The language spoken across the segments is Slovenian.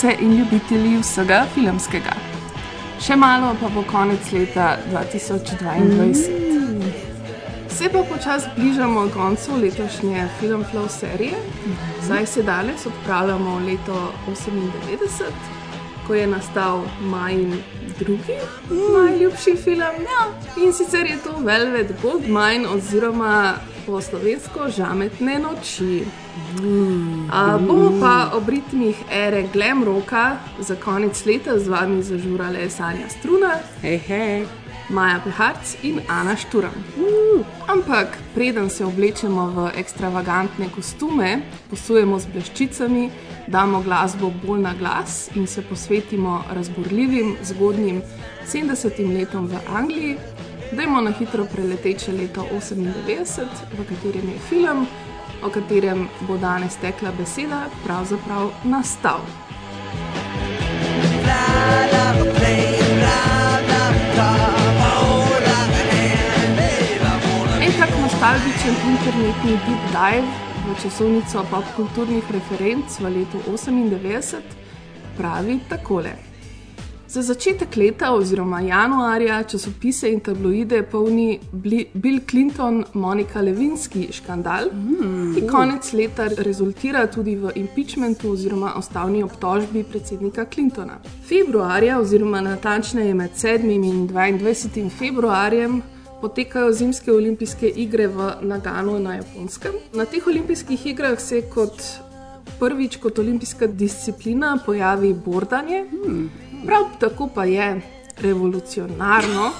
Ljubitelice in ljubitelji vsega filmskega. Še malo pa bo konec leta 2022. Se pa počasi bližamo koncu letošnje Filmflow serije. Zdaj se danes odpravljamo v leto 98, ko je nastal Majin drugi najljubši film. Ja. In sicer je to Velvet Goldmine oziroma po slovensko Žametne noči. A, bomo pa ob ritmih ere Glam Roka za konec leta z vami zažurale Sanja Struna, Hej, hej. Maja Peharc in Ana Šturam. Ampak preden se oblečemo v ekstravagantne kostume, posujemo z bleščicami, damo glasbo bolj na glas in se posvetimo razburljivim, zgodnjim 70 letom v Angliji, dajmo na hitro preleteče leto 98, v katerem je film, o katerem bo danes tekla beseda, pravzaprav nastal. En tak nostalgičen internetni deep dive v časovnico popkulturnih referenc v letu 98 pravi takole. Za začetek leta oziroma januarja časopise in tabloide polni Bill Clinton, Monika Levinski škandal, mm, ki konec leta rezultira tudi v impeachmentu oziroma ustavni obtožbi predsednika Clintona. Februarja, oziroma natančneje med 7. in 22. februarjem, potekajo zimske olimpijske igre v Naganu na Japonskem. Na teh olimpijskih igrah se kot prvič kot olimpijska disciplina pojavi bordanje. Prav tako pa je revolucionarno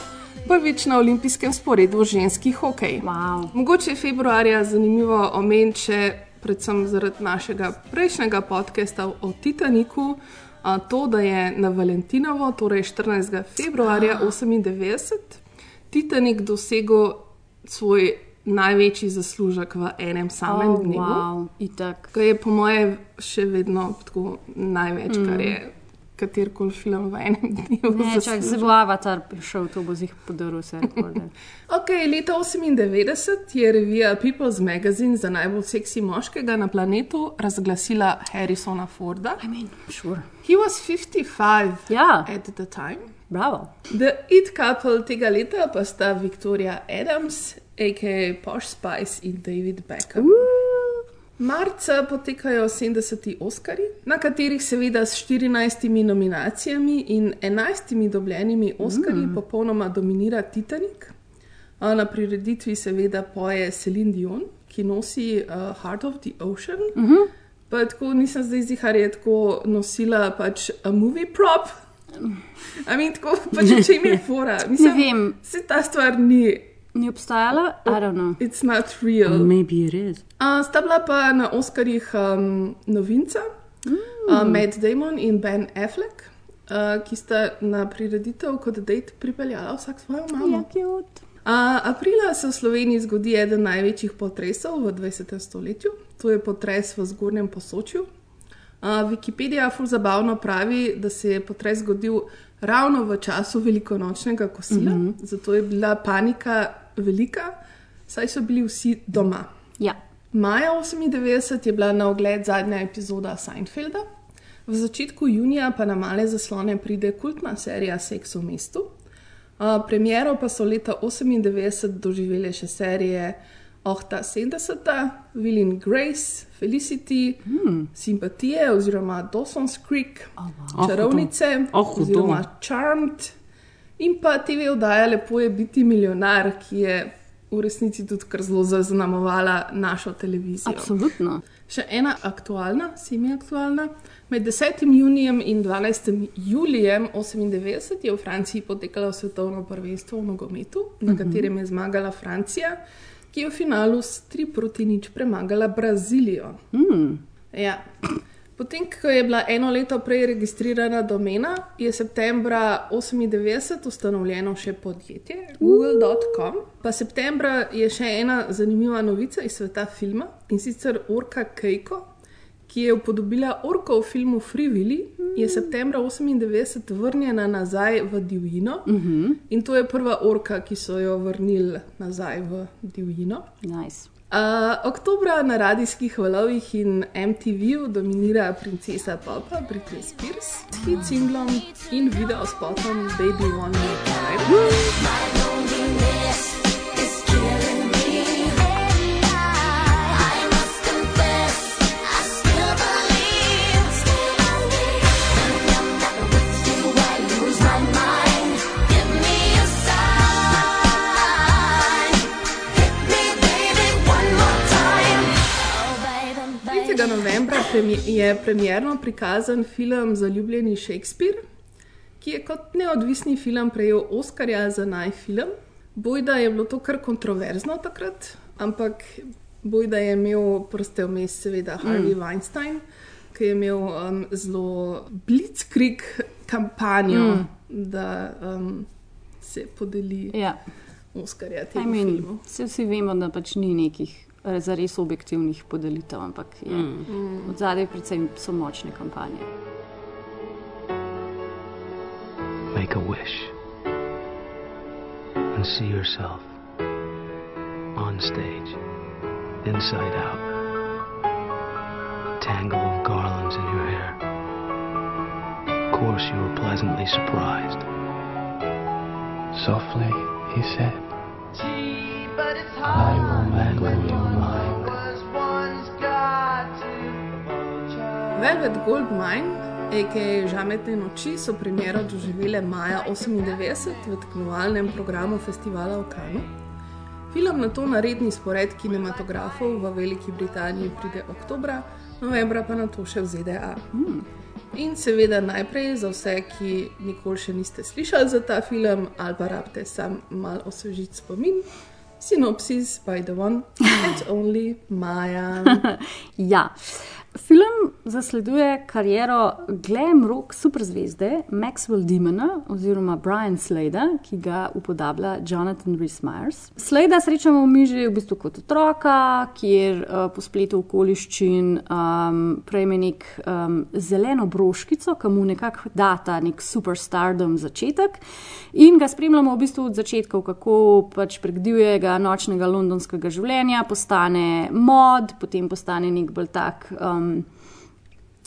prvič na olimpijskem sporedu ženski hokej. Wow. Mogoče je februarja zanimivo omeniti, še predvsem zaradi našega prejšnjega podcasta o Titaniku, a, to, da je na Valentinovo, torej 14. februarja 98, Titanik dosegel svoj največji zaslužek v enem samem Oh, dnevu. wow, itak. Ki je po mojem še vedno tako največ, mm. kar je katerkoli film v enem dnevu. Ne, čak, zdaj bo avatar prišel, to bo zih podaril vse rekorde. Ok, leta 98 je revija People's Magazine za najbolj seksi moškega na planetu razglasila Harrisona Forda. I mean, sure. He was 55 Ja, at the time. bravo. The it couple tega leta pa sta Victoria Adams, a.k.a. Posh Spice in David Beckham. Marca potekajo 70. Oscari, na katerih seveda s 14 nominacijami in 11 dobljenimi Oscari mm. popolnoma dominira Titanic. Na prireditvi seveda poje Celine Dion, ki nosi uh, Heart of the Ocean. Mm -hmm. Pa tako nisem zdaj zihar je tako nosila pač a movie prop. I mean, tako pač če jim je fora. Ne Mislim, vem, se ta stvar ni, ni obstajala? I don't know. it's not real. Maybe it is. Uh, sta bila pa na Oscarjih um, novinca, mm. uh, Matt Damon in Ben Affleck, uh, ki sta na prireditev kot dejt pripeljala vsak svojo mamo. Cute. Uh, aprila se v Sloveniji zgodi eden največjih potresov v 20. stoletju, to je potres v zgornjem posočju. Uh, Wikipedija ful zabavno pravi, da se je potres zgodil ravno v času velikonočnega kosila, mm -hmm. zato je bila panika velika, saj so bili vsi doma. Ja. Maja 98 je bila na ogled zadnja epizoda Seinfelda, v začetku junija pa na male zaslone pride kultna serija Seks v mestu. Uh, premiero pa so leta 98 doživele še serije Oh, ta 70, Will and Grace, Felicity, hmm. Simpatije oziroma Dawson's Creek, oh, wow. Čarovnice Oh, hudo. oziroma Charmed in pa TV oddaja Lepo je biti milijonar, ki je v resnici tudi kar zelo zaznamovala našo televizijo. Absolutno. Še ena aktualna, semi-aktualna. Med 10. junijem in 12. julijem 1998 je v Franciji potekalo svetovno prvenstvo v nogometu, na katerem je zmagala Francija, ki je v finalu s 3 proti nič premagala Brazilijo. Mm. Ja. Potem, ko je bila eno leto prej registrirana domena, je septembra 1998 ustanovljeno še podjetje Google.com. Pa septembra je še ena zanimiva novica iz sveta filma in sicer Orka Keiko, ki je upodobila orko v filmu Free Willy, je septembra 1998 vrnjena nazaj v divjino. Uh -huh. In to je prva orka, ki so jo vrnili nazaj v divjino. Nice. Uh, oktobra na radijskih valovih in MTV-ju dominira princesa Popa Britney Spears s hit singlom in video spotom Baby One More Time. Novembra je premjerno prikazan film Zaljubljeni Shakespeare, ki je kot neodvisni film prejel Oscarja za naj film. Bojda je bilo to kar kontroverzno takrat, ampak bojda je imel prste vmes, seveda, Harvey mm. Weinstein, ki je imel um, zelo blitzkrieg kampanjo, mm. da um, se podeli Ja. Oscarja I temu mean, filmu. Vse vsi vemo, da pač ni nekih za res objektivnih podelitev, ampak je mm. od zadaj predvsem so močne kampanje. Make a wish and see yourself on stage, inside out. Tangle of garlands in your hair. Of course, you were pleasantly surprised. Softly, he said, I will make your Velvet Goldmine, a.k.a. Žametne noči, so premjero doživele maja 1998 v tekmovalnem programu festivala v Kanu. Film na to na redni spored kinematografov v Veliki Britaniji pride oktobra, novembra pa na to še v ZDA. Hmm. In seveda najprej za vse, ki nikoli še niste slišali za ta film ali pa rabite sam mal osvežiti spomin. Synopsis by the one and only Maja. Ja. Film zasleduje kariero glam rock superzvezde Maxwell Demona oziroma Brian Slada, ki ga upodablja Jonathan Rhys Myers. Slada srečamo v miži v bistvu kot otroka, kjer uh, po spletu okoliščin um, prejme nek um, zeleno broškico, ki mu nekako data nek superstardom začetek in ga spremljamo v bistvu od začetkov, kako pač prek divjega nočnega londonskega življenja postane mod, potem postane nek bolj tak. Um,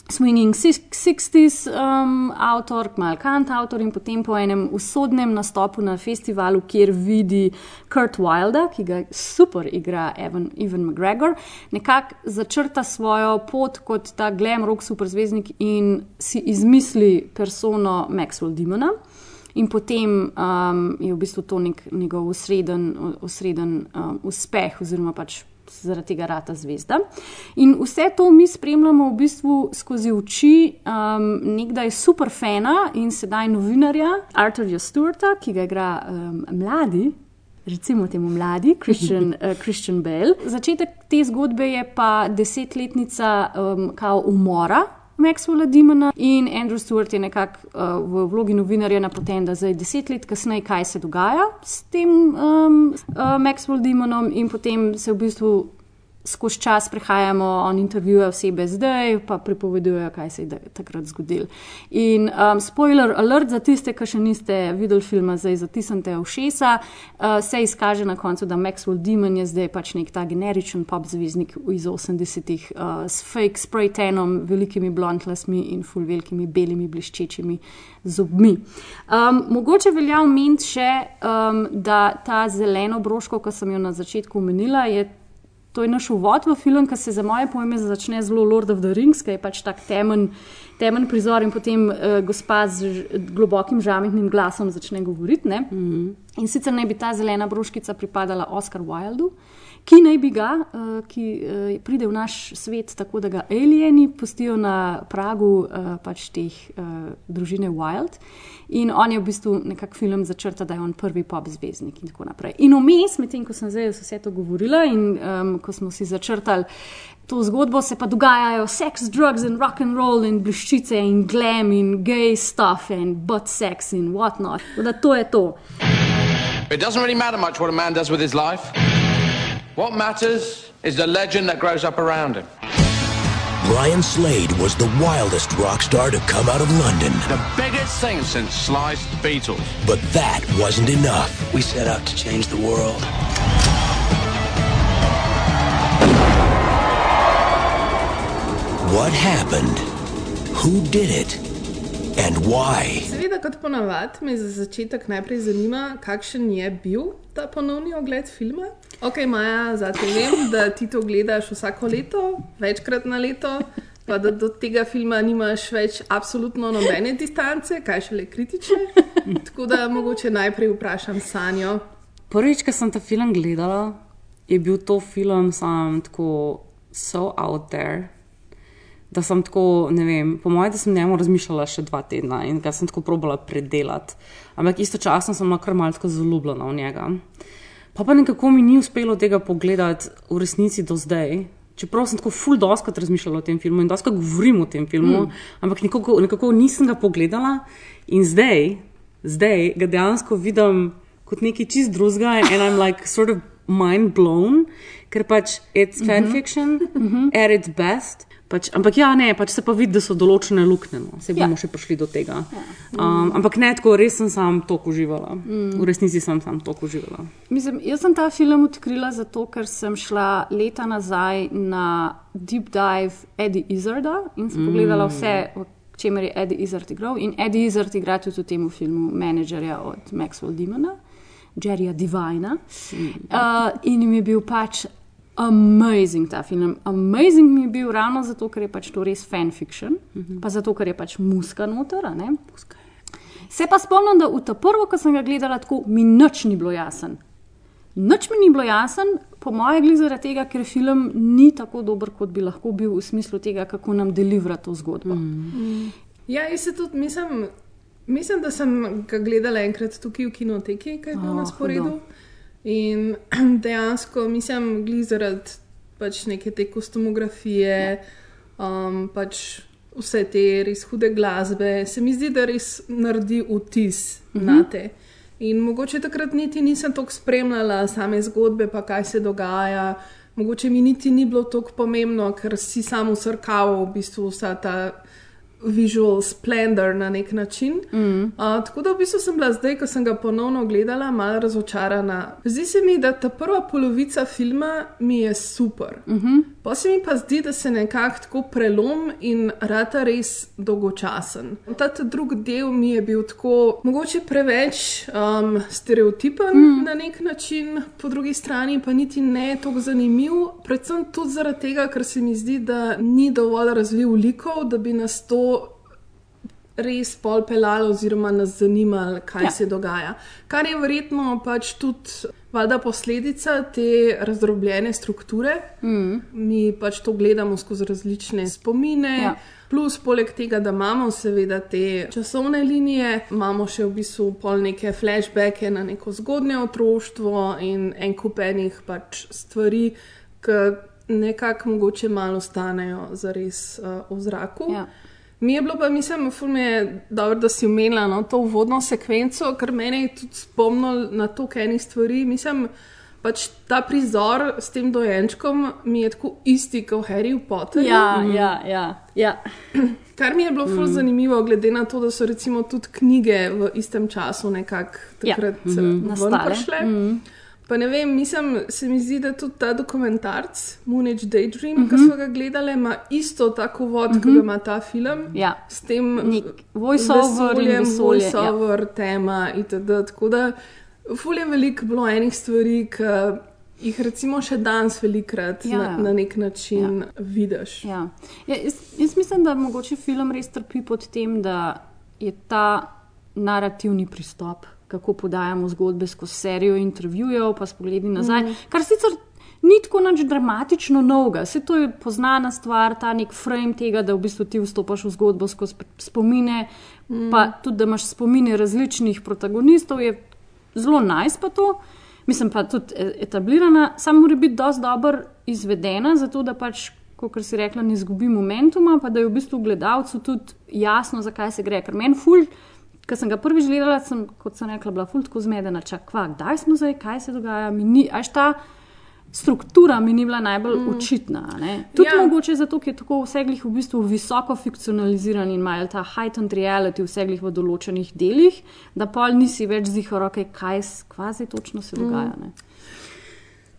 Swinging 60s um, avtor, mal kant avtor in potem po enem usodnem nastopu na festivalu, kjer vidi Kurt Wilda, ki ga super igra Evan, Evan McGregor, nekako začrta svojo pot kot ta glam rock superzvezdnik in si izmisli persono Maxwell Demona. In potem um, je v bistvu to nek njegov osreden, osreden um, uspeh, oziroma pač zaradi tega rata zvezda. In vse to mi spremljamo v bistvu skozi oči um, nekdaj super fana in sedaj novinarja Arthurja Stewarta, ki ga igra um, mladi. Recimo temu mladi, Christian, uh, Christian Bale. Začetek te zgodbe je pa desetletnica um, kao umora Maxwella Dimona in Andrew Stewart je nekako uh, v vlogi novinarja napoten, da zdaj deset let kasneje, kaj se dogaja s tem um, uh, Maxwell Dimonom in potem se v bistvu skozi čas prehajamo, on intervjuje osebe zdaj, pa pripovedujejo, kaj se je takrat zgodilo. In um, spoiler alert za tiste, ki še niste videli filma, zdaj zatisnite ušesa, uh, se izkaže na koncu, da Maxwell Demon je zdaj pač nek ta generičen pop zvezdnik iz 80-ih uh, s fake spray tanom, velikimi blond lasmi in full velikimi belimi bliščečimi zobmi. Um, mogoče velja omeniti še, um, da ta zeleno broško, ki sem jo na začetku omenila, je To je naš uvod v film, ki se za moje pojme začne zelo Lord of the Rings, ki je pač tak temen, temen prizor in potem uh, gospa z globokim žametnim glasom začne govoriti. Mm -hmm. In sicer naj bi ta zelena broškica pripadala Oscar Wildu, ki naj bi ga, uh, ki uh, pride v naš svet tako, da ga alieni pustijo na pragu uh, pač teh družine Wild. In on je v bistvu nekako film začrta, da je on prvi pop zvezdnik in tako naprej. In vmes, medtem ko sem zdaj vse to govorila in um, ko smo si začrtali to zgodbo, se pa dogajajo sex, drugs in rock and roll in bleščice in glam in gay stuff in butt sex in whatnot. Da to je to. It doesn't really matter much what a man does with his life. What matters is the legend that grows up around him. Brian Slade was the wildest rock star to come out of London. The biggest thing since sliced Beatles. But that wasn't enough. We set out to change the world. What happened? Who did it? And why? Seveda, kot ponavadi, me za začetek najprej zanima, kakšen je bil ta ponovni ogled filma. Ok, Maja, zdaj vem, da ti to gledaš vsako leto, večkrat na leto, pa da do tega filma nimaš več absolutno nobene distance, kaj šele kritične. Tako da mogoče najprej vprašam Sanjo. Prvič, ko sem ta film gledala, je bil to film sam tako so out there. Da sem tako, ne vem, po mojem, da sem njemu razmišljala še dva tedna in ga sem tako probala predelati. Ampak istočasno sem bila kar malce zaljubljena v njega. Pa pa nekako mi ni uspelo tega pogledati v resnici do zdaj. Čeprav sem tako ful doskrat razmišljala o tem filmu in doskrat govorim o tem filmu, mm. ampak nekako, nekako nisem ga pogledala in zdaj, zdaj ga dejansko vidim kot nekaj čist drugega in I'm like sort of mind blown, ker pač it's fanfiction mm -hmm. at its best. Pač, ampak ja, ne, pač se pa vidi, da so določene luknje. No. Se bomo ja. še prišli do tega. Um, ampak ne tako, res sem sam to uživala. Mm. V resnici sem sam to uživala. Mislim, jaz sem ta film odkrila zato, ker sem šla leta nazaj na deep dive Eddie Izzarda in sem mm. pogledala vse, v čemer je Eddie Izzard igral. In Eddie Izzard igra tudi v tem filmu menedžerja od Maxwell Dimona, Jerryja Divina. Mm. Uh, in mi je bil pač amazing ta film. Amazing mi je bil ravno zato, ker je pač to res fanfiction, mm -hmm. pa zato, ker je pač muska noter. Se pa spomnim, da v ta prvo, ko sem ga gledala, tako mi nič ni bilo jasen. Nič mi ni bilo jasen, po mojem, glede zaradi tega, ker film ni tako dober, kot bi lahko bil v smislu tega, kako nam delivra to zgodbo. Mm. Ja, jaz se tudi mislim, mislim, da sem ga gledala enkrat tukaj v kinoteki, kaj je bilo oh, na sporedu. Hudo. In dejansko, mislim, gli zaradi pač neke te kostumografije, um, pač vse te res hude glasbe, se mi zdi, da res naredi vtis -hmm. na te. In mogoče takrat niti nisem tako spremljala same zgodbe, pa kaj se dogaja. Mogoče mi niti ni bilo tako pomembno, ker si samo srkal v bistvu vsa ta visual splendor na nek način. Mm. Uh, tako da v bistvu sem bila zdaj, ko sem ga ponovno gledala, malo razočarana. Zdi se mi, da ta prva polovica filma mi je super. Mm -hmm. Pa se mi pa zdi, da se nekako tako prelom in rata res dolgočasen. Ta drugi del mi je bil tako, mogoče preveč um, stereotipen mm. na nek način, po drugi strani pa niti ne tako zanimiv. Predvsem tudi zaradi tega, ker se mi zdi, da ni dovolj razvil likov, da bi nas to res pol pelalo, oziroma nas zanimalo, kaj ja. se dogaja. Kar je verjetno pač tudi valjda posledica te razdrobljene strukture. Mm. Mi pač to gledamo skozi različne spomine. Ja. Plus, poleg tega, da imamo seveda te časovne linije, imamo še v bistvu pol neke flashbacke na neko zgodnje otroštvo in en kupenih pač stvari, ki nekako mogoče malo stanejo zares uh, v zraku. Ja. Mi je bilo pa, mislim, dobro, da si umenila no, to uvodno sekvenco, ker meni je tudi spomnil na to, kaj eni stvari. Mislim, pač ta prizor s tem dojenčkom mi je tako isti kot Harry Potter. Ja, mm. ja, ja, ja. Kar mi je bilo mm. zanimivo, glede na to, da so recimo tudi knjige v istem času nekako ja. takrat ja. mm -hmm. prišle. Mm. Pa ne vem, mislim, se mi zdi, da tudi ta dokumentarc, Moonage Daydream, mm -hmm. ki smo ga gledali, ima isto tako vod, mm -hmm. kot ga ima ta film. Ja. S tem voiceover, voiceover, ja. tema itd. Tako da, ful je veliko bilo enih stvari, ki jih recimo še danes velikrat ja, na, na nek način ja. vidiš. Ja. Ja, jaz, jaz mislim, da mogoče film res trpi pod tem, da je ta narativni pristop kako podajamo zgodbe skozi serijo intervjujev, pa spogledi nazaj. Mm. Kar sicer ni tako nič dramatično novega. Vse to je poznana stvar, ta nek frame tega, da v bistvu ti vstopaš v zgodbo skozi spomine, mm. pa tudi da imaš spomine različnih protagonistov, je zelo najs pa to. Mislim pa tudi e, etablirana, samo mora biti dosti dobro izvedena, zato da pač, kot si rekla, ne izgubi momentuma, pa da je v bistvu gledalcu tudi jasno, zakaj se gre. Ker meni ful, ker sem ga prvič gledala, sem, kot sem rekla, bila ful tako zmedena, čakva, kdaj smo zdaj, kaj se dogaja, mi ni, až ta struktura mi ni bila najbolj mm. očitna. Tudi ja. mogoče zato, ker je tako vseglih v bistvu visoko fikcionaliziran in imajo ta heightened reality vseglih v določenih delih, da pol nisi več zihar, okay, kaj kvazi točno se mm. dogaja. Ne?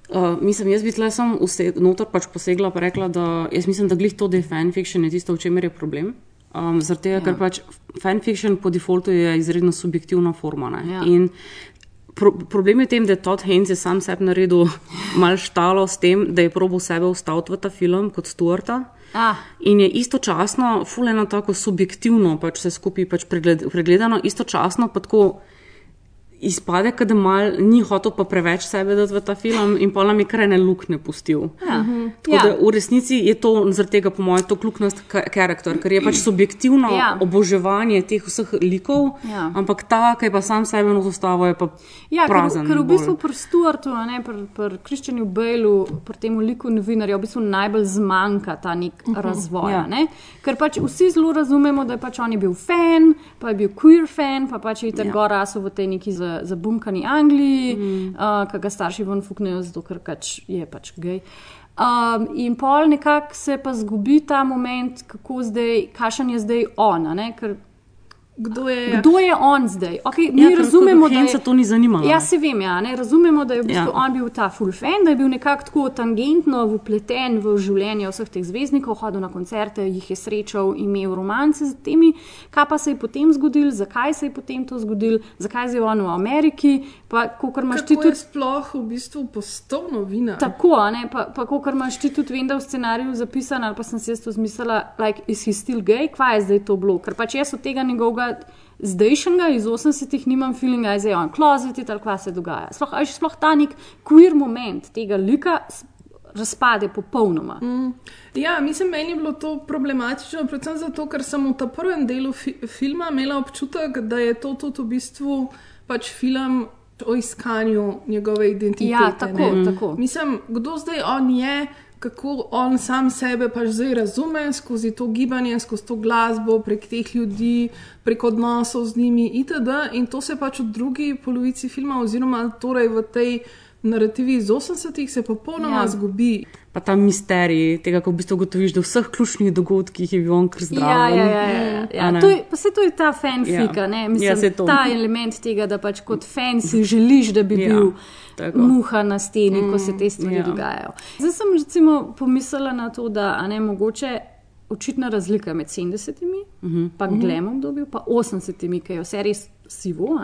Uh, mislim, jaz bi tle sem notor pač posegla in rekla, da jaz mislim, da glih to, da je fanfiction, je tisto, v čemer je problem. Um, Zaradi tega, ja. ker pač fanfiction po defaultu je izredno subjektivna forma. Ja. In pro, problem je v tem, da je Todd Haynes je sam sebi naredil malo štalo s tem, da je probo sebe ustaviti v ta film kot Stuarta. Ah. In je istočasno, fuleno tako subjektivno, pač vse skupaj pač pregled, pregledano, istočasno pa tako izpade, da mal ni hotel pa preveč sebe dati v ta film in pa nam je kar ene lukne pustil. Ja. Mhm. Tako ja. da v resnici je to zaradi tega, po mojem, to kluknost karakter, ker je pač subjektivno ja. oboževanje teh vseh likov, ja. ampak ta, ki pa sam sebe na zostavo, je pa ja, prazen. Ker, ker v bistvu pri Stuartu, pri pr Kristjanu Bejlu, pri tem liku novinarja, v bistvu najbolj zmanjka ta nek uh mhm. -huh. razvoj. Ja. Ne? Ker pač vsi zelo razumemo, da je pač on je bil fan, pa je bil queer fan, pa pač je tam ja. gor rasel v tej neki zabunkani Angliji, mm. uh, ki ga starši ven fuknejo, zato ker pač je pač gej. Um, in pol nekako se pa zgubi ta moment, kako zdaj, kakšen je zdaj ona. Ker Kdo je, Kdo je on zdaj? Okay, mi ja, razumemo, da se to ni zanimalo. Ja, se vem, ja, razumemo, da je v bistvu ja. on bil ta full fan, da je bil nekako tako tangentno vpleten v življenje vseh teh zvezdnikov, hodil na koncerte, jih je srečal, imel romance z temi. Kaj pa se je potem zgodil, zakaj se je potem to zgodil, zakaj je on v Ameriki. Pa, imaš ti tudi sploh v bistvu postal novinar. Tako, ne, pa, pa kot imaš ti tudi vem, da v scenariju zapisan, ali pa sem si jaz to zmislila, like, is he still gay, kva je zdaj to bilo, ker pač jaz od tega njegovega zdajšnjega iz 80-ih nimam feelinga, da je on klozet ali kaj se dogaja. Sploh, sploh ta nek queer moment tega lika razpade popolnoma. Mm. Ja, mislim, meni je bilo to problematično, predvsem zato, ker sem v tem prvem delu fi filma imela občutek, da je to tudi v bistvu pač film. O iskanju njegove identitete. Ja, tako, tako. Mislim, kdo zdaj on je, kako on sam sebe pač zdaj razume skozi to gibanje, skozi to glasbo, prek teh ljudi, prek odnosov z njimi itd. In to se pač v drugi polovici filma, oziroma torej v tej narativi iz 80-ih, se popolnoma ja. zgubi. Pa ta misterij tega, ko v bistvu ugotoviš, da v vseh ključnih dogodkih je bil on kar zdrav. Ja, ja, ja, ja. ja. To je, pa se to je ta fanfika, ja. ne? Mislim, ja, ta element tega, da pač kot fan si želiš, da bi ja. bil. Tako. muha na steni, mm, ko se te stvari ja. dogajajo. Zdaj sem recimo pomislila na to, da je mogoče očitna razlika med 70-imi, mm -hmm. pa mhm. glemom obdobju, pa 80-imi, ki je vse res sivo.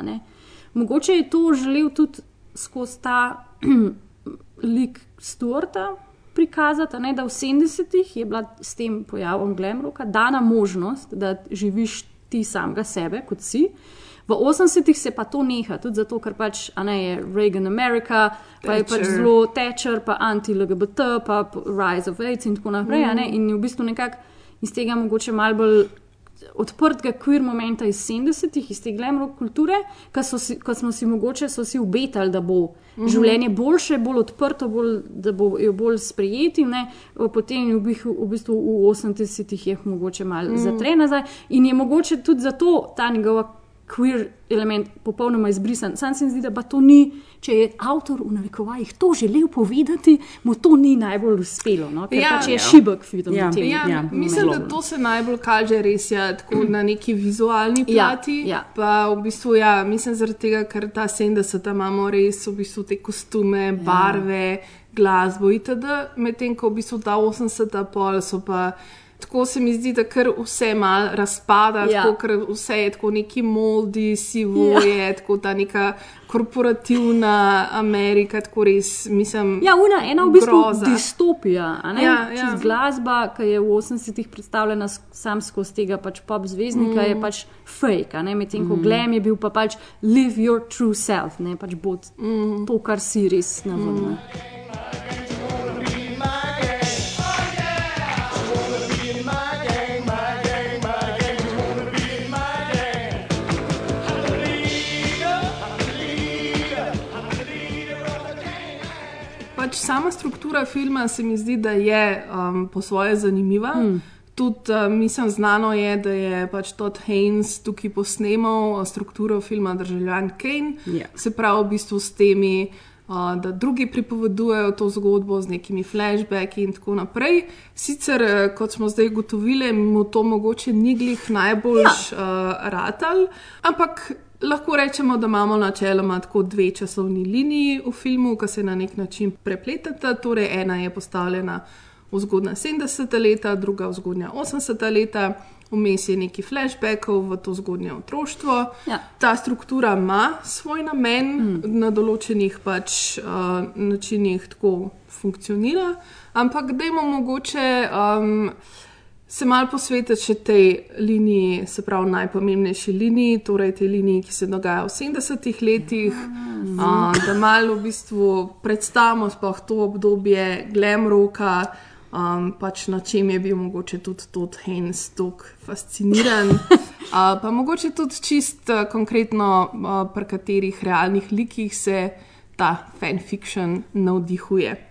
Mogoče je to želel tudi skozi ta lik Stuarta prikazati, ne, da v 70-ih je bila s tem pojavom Glemroka dana možnost, da živiš ti samega sebe kot si. V 80-ih se pa to neha, tudi zato, ker pač ne, je Reagan America, pa je pač zelo tečer, pa anti-LGBT, pa Rise of AIDS in tako naprej. Mm. In v bistvu nekako iz tega mogoče malo bolj odprtega queer momenta iz 70-ih, iz te glamrock kulture, ko smo si mogoče si obetali, da bo mm -hmm. življenje boljše, bolj odprto, bolj, da bo jo bolj sprejeti. Ne? Potem v, v bistvu v 80-ih je mogoče malo mm -hmm. zatre nazaj in je mogoče tudi zato ta njegova queer element popolnoma izbrisan. Sam se mi zdi, da pa to ni, če je avtor v narekovajih to želel povedati, mu to ni najbolj uspelo. No? Ker ja, pač je ja. šibek film. Ja. Ja, ja, mislim, da to se najbolj kaže res ja, na neki vizualni ja, plati. Ja, ja. Pa v bistvu, ja, mislim, zaradi tega, ker ta 70 imamo res v bistvu te kostume, ja. barve, glasbo itd. Medtem ko v bistvu ta 80 pol so pa tako se mi zdi, da kar vse malo razpada, ja. tako, vse je tako neki moldi, sivo ja. je, tako ta neka korporativna Amerika, tako res mislim. Ja, una, ena v bistvu groza. distopija. Ja, ja. Glasba, ki je v 80-ih predstavljena sam skozi tega pač pop zvezdnika, mm. je pač fake, medtem ko mm. Glem je bil pa pač live your true self, ne pač bod mm. to, kar si res navodno. Mm. Sama struktura filma se mi zdi, da je um, po svoje zanimiva. Mm. Tudi uh, mislim, znano je, da je pač Todd Haynes tukaj posnemal strukturo filma Državljan Kane, Ja. yeah. se pravi v bistvu s temi. Uh, da drugi pripovedujejo to zgodbo z nekimi flashbacki in tako naprej. Sicer, eh, kot smo zdaj ugotovili, mu to mogoče ni glih najbolj ja. uh, ratal, ampak lahko rečemo, da imamo načeloma tako dve časovni liniji v filmu, ki se na nek način prepletata. Torej, ena je postavljena v zgodna 70-ta leta, druga v zgodnja 80-ta leta. Vmes je nekaj flashbackov v to zgodnje otroštvo. Ja. Ta struktura ima svoj namen, mm. na določenih pač, uh, načinih tako funkcionira, ampak dajmo mogoče um, se malo posvetiti še tej liniji, se pravi najpomembnejši liniji, torej tej liniji, ki se dogaja v 70-ih letih, uh, da malo v bistvu predstavimo sploh to obdobje glamroka. Um, pač na čem je bil mogoče tudi Todd Haynes tako fasciniran, uh, pa mogoče tudi čist uh, konkretno, uh, pri katerih realnih likih se ta fanfiction navdihuje.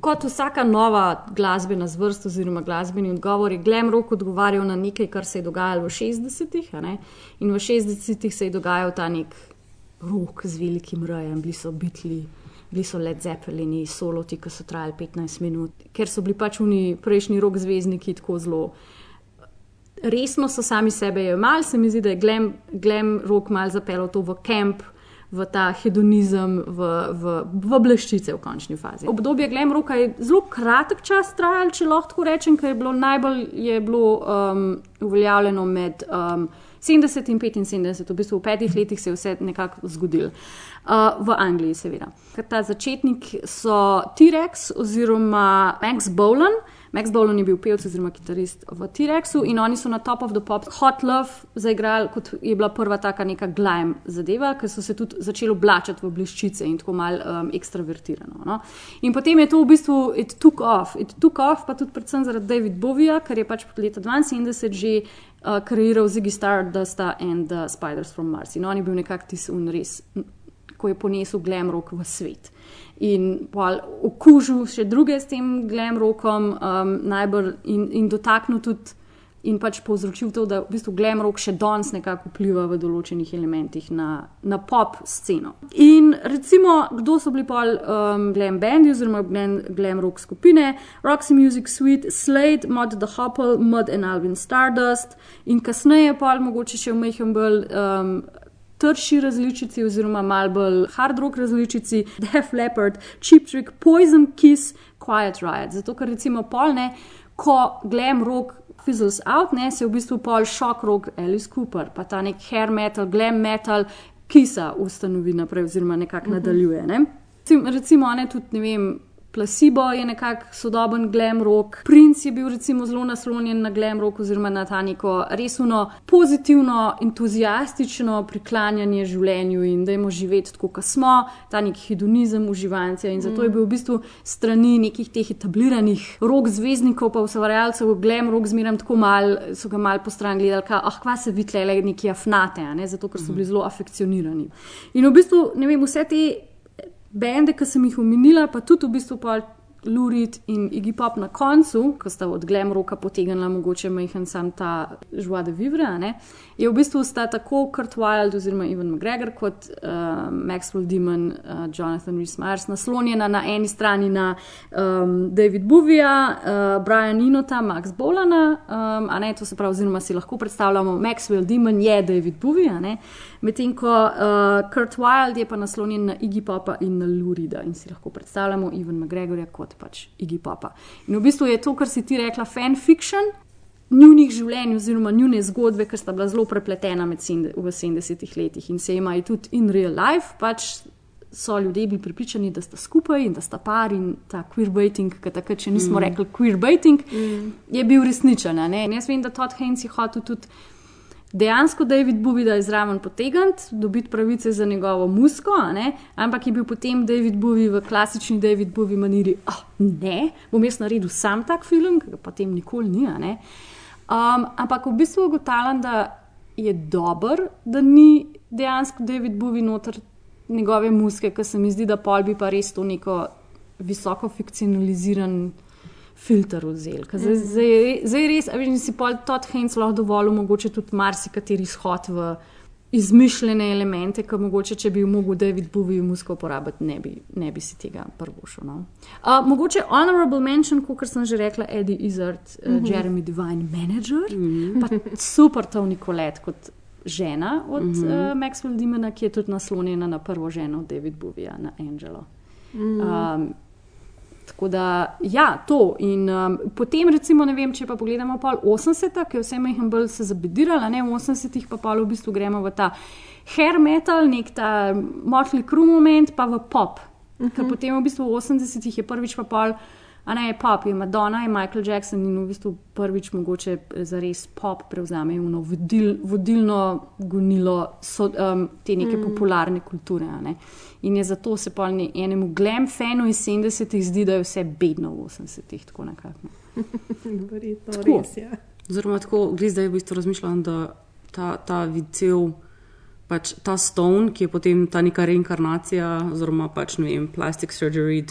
Kot vsaka nova glasbena zvrst oziroma glasbeni odgovor je Glam Rock odgovarjal na nekaj, kar se je dogajalo v 60-ih. a ne. In v 60-ih se je dogajal ta nek rok z velikim rajem, bili so bitli, bili so Led Zeppelini, soloti, ki so trajali 15 minut, ker so bili pač oni prejšnji rok zvezdniki tako zelo. Resno so sami sebe jemali, se mi zdi, da je Glam, glam Rock mal zapeljal to v kamp, v ta hedonizem, v, v, v bleščice v končni fazi. Obdobje Glam Rocka je zelo kratek čas trajalo, če lahko tako rečem, ker je bilo najbolj je bilo um, uveljavljeno med um, 70 in 75, v bistvu v petih letih se je vse nekako zgodilo. Uh, v Angliji, seveda. Ta začetnik so T-Rex oziroma Max Bolan. Max Bolan je bil pevec oziroma kitarist v T-Rexu in oni so na Top of the Pops Hot Love zaigrali, kot je bila prva taka neka glam zadeva, ker so se tudi začeli oblačiti v bliščice in tako mal um, ekstravertirano. No? In potem je to v bistvu it took off, it took off pa tudi predvsem zaradi David Bovija, ker je pač leta 72 že uh, kreiral Ziggy Stardusta and the Spiders from Mars. In on je bil nekako tisti unres, ko je ponesel glam rock v svet. In okužil še druge s tem glam rockom, um, najbolj in, in dotaknil tudi. In pač povzročil to, da v bistvu glam rock še danes nekako vpliva v določenih elementih na, na pop sceno. In recimo, kdo so bili pol um, glam bandi oziroma glam, glam rock skupine? Roxy Music Suite, Slade, Mod the Hopple, Mud and Alvin Stardust in kasneje pol mogoče še v Mejhem bolj. Um, Trši različici, oziroma malo bolj hard rock različici, Def Leppard, Cheap Trick, Poison Kiss, Quiet Riot. Zato, ker recimo polne, ko glam rock fizzles out, ne, se v bistvu pol shock rock Alice Cooper, pa ta nek hair metal, glam metal, kisa ustanovi naprej, oziroma nekako uh -huh. nadaljuje. Ne. Recimo, ne tudi ne vem. Placebo je nekako sodoben glam rock, Prince je bil recimo zelo naslonjen na glam rock oziroma na ta neko resno, pozitivno, entuzijastično priklanjanje življenju in da imamo živeti tako, kot smo, ta nek hedonizem uživancev. In zato je bil v bistvu strani nekih teh etabliranih rok zvezdnikov, pa ustvarjalcev glam rock zmeraj tako mal, so ga mal po stran gledali, da ah, kva se vidi le neki afnate, ne? zato ker so bili zelo afekcionirani. In v bistvu, ne vem, vse te bende, ki sem jih omenila, pa tudi v bistvu pa Lurid in Iggy Pop na koncu, ko sta od Glam Roka potegnila mogoče majhen sam ta Joie de Vivre, ne, je v bistvu sta tako Kurt Wild oziroma Ivan McGregor kot uh, Maxwell Demon, uh, Jonathan Rhys Myers naslonjena na eni strani na um, David Bovija, uh, Brian Inota, Max Bolana, um, a ne, to se pravi, oziroma si lahko predstavljamo, Maxwell Demon je David Bovija, medtem ko uh, Kurt Wild je pa naslonjen na Iggy Popa in na Lurida in si lahko predstavljamo Ivan McGregorja kot pač Iggy Popa. In v bistvu je to, kar si ti rekla, fanfiction. Njunih življenj, oziroma njune zgodbe, ki sta bila zelo prepletena med v 70-ih letih in se imajo tudi in real life, pač so ljudje bili pripričani, da sta skupaj in da sta par in ta queerbaiting, ki takrat, če nismo mm. rekli queerbaiting, mm. je bil resničen. Jaz vem, da Todd Haynes je hotel tudi dejansko David Bowie, da je zraven potegniti, dobiti pravice za njegovo musko, ampak je bil potem David Bowie v klasični David Bowie maniri, oh, ne, bom jaz naredil sam tak film, ki ga potem nikoli ni. Um, ampak v bistvu ugotavljam, da je dober, da ni dejansko David Bowie noter njegove muske, ker se mi zdi, da pol bi pa res to neko visoko fikcionaliziran filter vzel. Ker Zdaj, zdaj, zdaj res, a veš, si pol Todd Haynes lahko dovolil mogoče tudi marsikateri izhod v izmišljene elemente, ki mogoče, če bi mogel David Bowie musko uporabiti, ne bi, ne bi si tega prvošel. No? Uh, mogoče honorable mention, kot sem že rekla, Eddie Izzard, uh, Jeremy Divine, manager, pa super Tony Collette kot žena od uh, Maxwell Dimena, ki je tudi naslonjena na prvo ženo David Bowieja, na Angelo. Um, Tako da, ja, to. In um, potem, recimo, ne vem, če pa pogledamo pol 80, ki je vse majhen bolj se zabedirala, ne v 80-ih pa pol v bistvu gremo v ta hair metal, nek ta motley crew moment, pa v pop. Uh -huh. Ker potem v bistvu v 80-ih je prvič pa pol, a ne je pop, je Madonna in Michael Jackson in v bistvu prvič mogoče za res pop prevzame uno vodil, vodilno gonilo so, um, te neke mm. popularne kulture. Ne? In je zato se pa enemu glam fanu iz 70-ih zdi, da je vse bedno v 80-ih, tako nekako. Verjetno, Tako. res je. Oziroma, tako, glej, zdaj v bistvu razmišljam, da ta, ta vicev, pač ta stone, ki je potem ta neka reinkarnacija, oziroma pač ne vem, plastic surgery,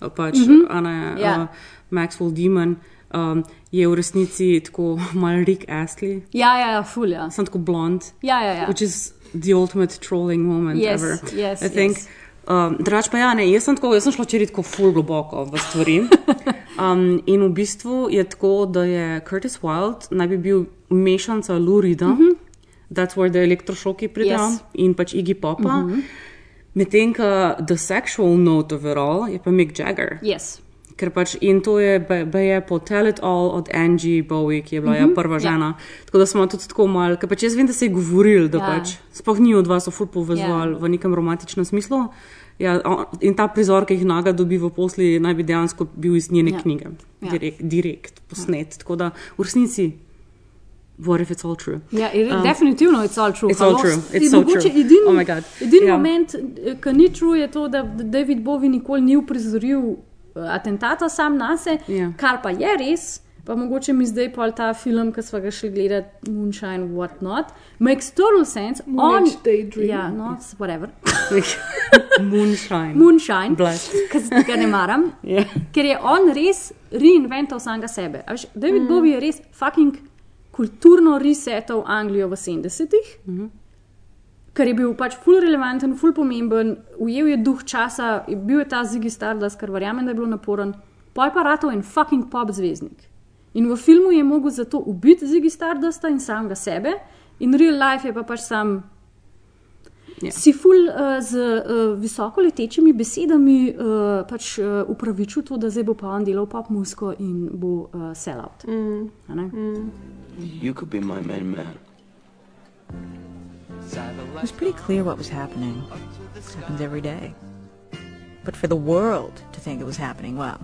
pač mm -hmm. Ana, Ja. uh, Maxwell Demon, um, je v resnici tako mal Rick Astley, Ja, ja, ja, fulja. sem tako blond. Ja, ja, ja. which is the ultimate trolling moment Yes, ever. yes, I think. yes. Um, Drugač pa ja, ne, jaz sem, tako, jaz sem šla včeraj tako ful globoko v stvari. Um, in v bistvu je tako, da je Curtis Wild naj bi bil mešanca Lurida, mm -hmm. that's where the elektrošoki pridejo. Yes. in pač Iggy Popa. Mm -hmm. Medtem ko the sexual note of it all je pa Mick Jagger. Yes. Ker pač in to je, je po Tell It All od Angie Bowie, ki je bila mm -hmm. ja, prva žena. Ja. Tako da smo tudi tako malo, ker pač jaz vem, da se je govoril, da Ja. ja. pač sploh ni od vas ful povezovali Ja. ja. v nekem romantičnem smislu. Ja, in ta prizor, ki jih naga dobi v posli, naj bi dejansko bil iz njene Ja. ja. knjige, Ja. direkt, direkt posnet. Ja. Tako da v resnici, what if it's all true? Ja, um, definitivno je all true. it's all Halo, true, s- it's so mogoče true. Edini, Oh my God. edini Ja. moment, ki ni true, je to, da da David Bowie nikoli ni uprizoril eh, atentata sam na sebe, Ja. kar pa je res. Pa mogoče mi zdaj pol ta film, ki smo ga šli gledati, Moonshine, what not, makes total sense. On, ja, no, whatever. Moonshine. Moonshine, Blast. ki ga ne maram. Ja. Ker je on res reinvental samega sebe. A Veš, David mm. Bowie je res fucking kulturno resetal Anglijo v 70-ih, mm -hmm. Ker je bil pač ful relevanten, ful pomemben, ujel je duh časa, je bil je ta Ziggy Stardust, kar verjamem, da je bil naporen, pa je pa ratov en fucking pop zvezdnik. In v filmu je mogel zato ubiti Ziggy Stardusta in samega sebe, in real life je pa pač sam Ja. Si ful uh, z uh, visoko letečimi besedami uh, pač uh, upravičil to, da zdaj bo pa on delal pop muziko in bo uh, sellout. Mm. Mm. You could be my main man. It was pretty clear what was happening. It happens every day. But for the world to think it was happening, well,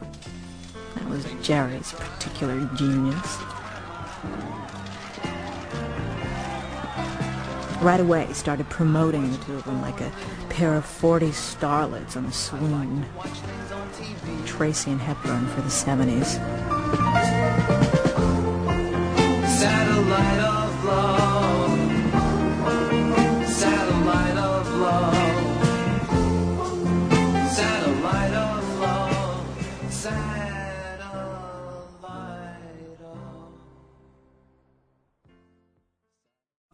that was Jerry's particular genius. Right away, he started promoting the two of them like a pair of 40 starlets on a swoon. Tracy and Hepburn for the 70s. Satellite of love.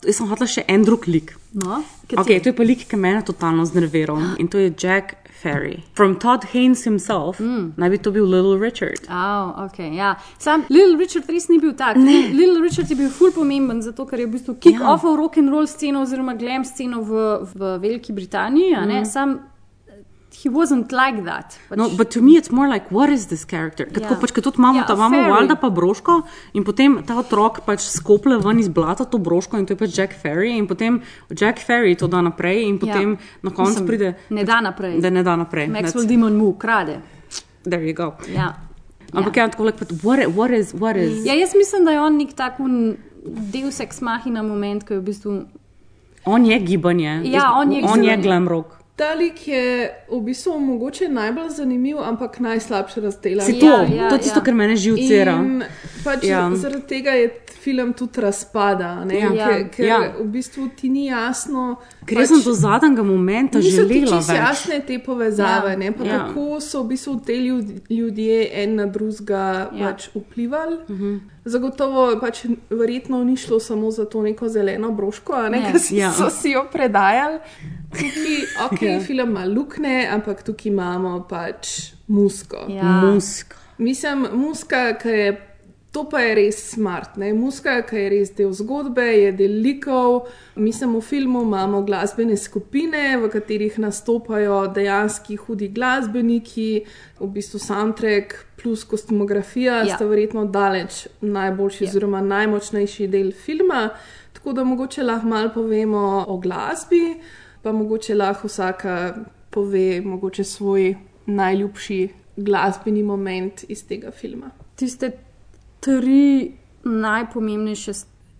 Jaz sem hotel še en drug lik. No, Okay, to je pa lik, ki me je totalno znerviral in to je Jack Ferry. From Todd Haynes himself, mm. naj bi to bil Little Richard. Oh, okay, ja. Sam Little Richard res ni bil tak. Ne. Little Richard je bil ful pomemben, zato ker je v bistvu kick-off ja. rock and roll sceno oziroma glam sceno v, v Veliki Britaniji. Mhm. Sam he wasn't like that. Pač, No, but to me it's more like, what is this character? Ker Ja. tako pač, ker tudi imamo Ja, ta imamo Ferry. Valda pa broško in potem ta otrok pač skople ven iz blata to broško in to je pač Jack Ferry in potem Jack Ferry to da naprej in potem na koncu Mislim, pride, Ne da naprej. da ne da naprej. Maxwell Demon mu ukrade. There you go. Ja. Ampak ja, tako like, but what, what is, what is? Ja, jaz mislim, da je on nek tak del seksmahina moment, ki je v bistvu. On je gibanje. Ja, on je on je glam rock. Ta lik je v bistvu mogoče najbolj zanimiv, ampak najslabše razdeljen. Si to, Ja, ja, to je tisto, ja. kar mene živcira. Pač Ja. ja. Zaradi tega je film tudi razpada, ne? Ja. ker, ker Ja. v bistvu ti ni jasno. Ker jaz sem do zadnjega momenta Niso ti želela čisto več. jasne te povezave, Ja. ja. pa Ja. kako so v bistvu te ljud- ljudje en na drugega ja. pač vplivali. Uh Mhm. -huh. Zagotovo pač verjetno ni šlo samo za to neko zeleno broško, a ne, Ne. ki si, Ja. so si jo predajali. Tukaj, ok, Ja. film ima luknje, ampak tukaj imamo pač musko. Ja. Muska. Mislim, muska, ki je. To pa je res smart. Ne? Muska, ki je res del zgodbe, je del likov. Mi smo v filmu imamo glasbene skupine, v katerih nastopajo dejanski hudi glasbeniki, v bistvu soundtrack plus kostumografija, Ja. sta verjetno daleč najboljši, ja. oziroma najmočnejši del filma. Tako da mogoče lahko malo povemo o glasbi, pa mogoče lahko vsaka pove mogoče svoj najljubši glasbeni moment iz tega filma. Tiste tri najpomembnejše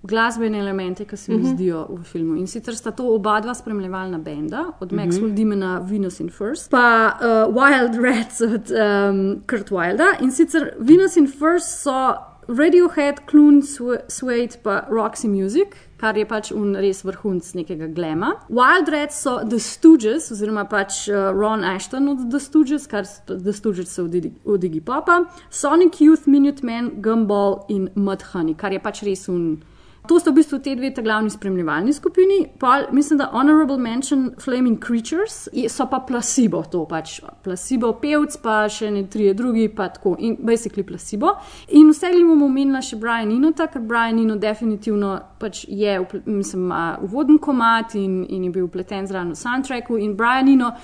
glasbene elemente, ki se mi Mhm. zdijo v filmu. In sicer sta to oba dva spremljevalna benda, od Mhm. Maxwell Dimena, Venus in First, pa uh, Wild Rats od um, Kurt Wilda. In sicer Venus in First so Radiohead, Clune, Sw- Suede pa Roxy Music. Kar je pač un res vrhunc nekega glema. Wild Rats so The Stooges, oziroma pač uh, Ron Ashton od The Stooges, kar The Stooges so od od Iggy Popa, Sonic Youth, Minutemen, Gumball in Mudhoney, kar je pač res un. To sta v bistvu te dve glavni spremljevalni skupini. Pa, mislim, da Honorable Mention Flaming Creatures so pa placebo, to pač placebo, pevc, pa še ne trije drugi, pa tako in basically placebo. In vse li bomo omenila še Brian Inota, ker Brian Ino definitivno pač je, mislim, uvoden komat in, in je bil upleten zraven v soundtracku. In Brian Ino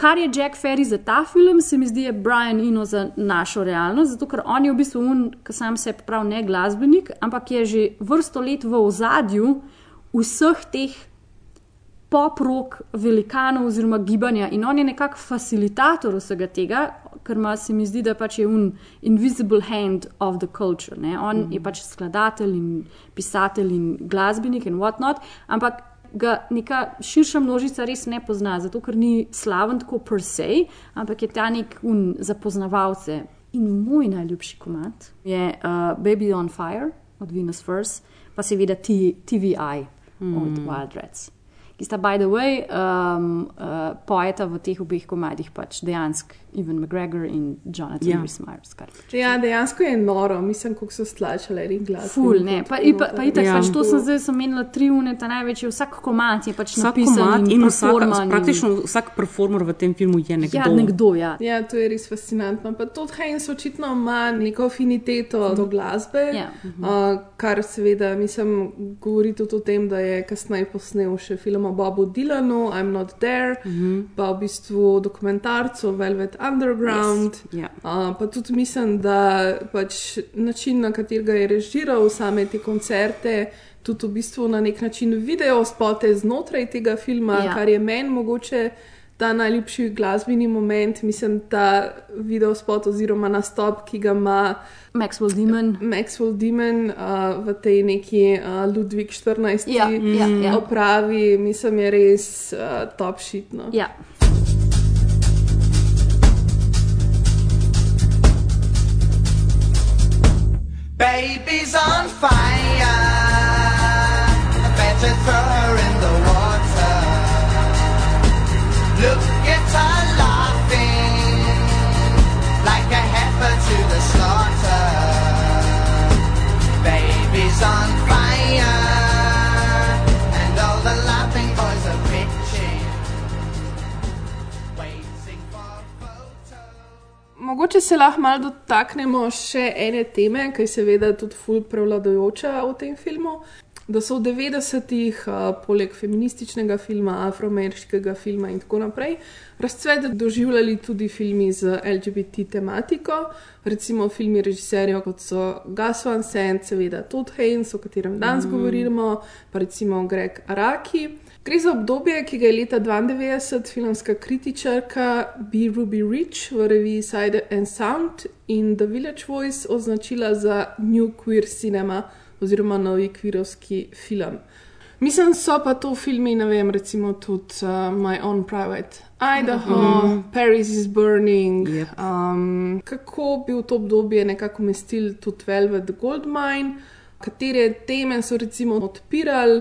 Kar je Jack Ferry za ta film, se mi zdi, je Brian Eno za našo realnost, zato ker on je v bistvu un, ki sam se pravi, ne glasbenik, ampak je že vrsto let v ozadju vseh teh pop-rock velikanov oziroma gibanja in on je nekako facilitator vsega tega, ker ima se mi zdi, da pač je un invisible hand of the culture. Ne? On mm. je pač skladatelj in pisatelj in glasbenik in whatnot, ampak ga neka širša množica res ne pozna, zato ker ni slaven tako per se, ampak je ta nek un za poznavalce. In moj najljubši komat je uh, Baby on Fire od Venus First, pa seveda T- TVI mm. od Wild Rats. Ki sta, by the way, um, uh, poeta v teh obeh komadih, pač dejansko Ivan McGregor in Jonathan Ja. yeah. Rhys Meyers. Kar pač. Ja, dejansko je noro, mislim, kako so stlačali en glas. Ful, ne. Pa, i- pa, pa itak, Ja. pač to sem zdaj sem menila tri une, ta največji, vsak komat je pač Vsak napisan komat in vsak, in- praktično vsak performer v tem filmu je nekdo. Ja, nekdo, ja. Ja, to je res fascinantno. Pa tudi Heinz očitno ima neko afiniteto do glasbe, Ja. uh, kar seveda, mislim, govori tudi o tem, da je kasneje posnel še film o Bobu Dylanu, I'm Not There, pa v bistvu dokumentarcu Velvet Underground. Ja. Uh, pa tudi mislim, da pač način, na katerega je režiral same te koncerte, tudi v bistvu na nek način video spote znotraj tega filma, Ja. ja. kar je meni mogoče ta najljubši glasbeni moment, mislim, ta video spot oziroma nastop, ki ga ima Maxwell Demon. Maxwell Demon uh, v tej neki uh, Ludvik 14. Ja, ja, ja. opravi, mislim, je res uh, top shit. No. Ja. Baby's on fire. Better throw her in the water. Look at her laughing like a heifer to the slaughter. Baby's on fire, Mogoče se lahko malo dotaknemo še ene teme, ki je seveda tudi ful prevladojoča v tem filmu. Da so v 90-ih, uh, poleg feminističnega filma, afroameriškega filma in tako naprej, razcvet doživljali tudi filmi z LGBT tematiko, recimo filmi režiserjev kot so Gus Van Sant, seveda Todd Haynes, o katerem danes mm. govorimo, pa recimo Greg Araki. Gre za obdobje, ki ga je leta 1992 filmska kritičarka B. Ruby Rich v reviji Side and Sound in The Village Voice označila za New Queer Cinema oziroma novi kvirovski film. Mislim, so pa to filmi, ne vem, recimo tudi uh, My Own Private Idaho, mm. Paris is Burning. Yep. Um, kako bi v to obdobje nekako umestili tudi Velvet Goldmine, katere teme so recimo odpirali.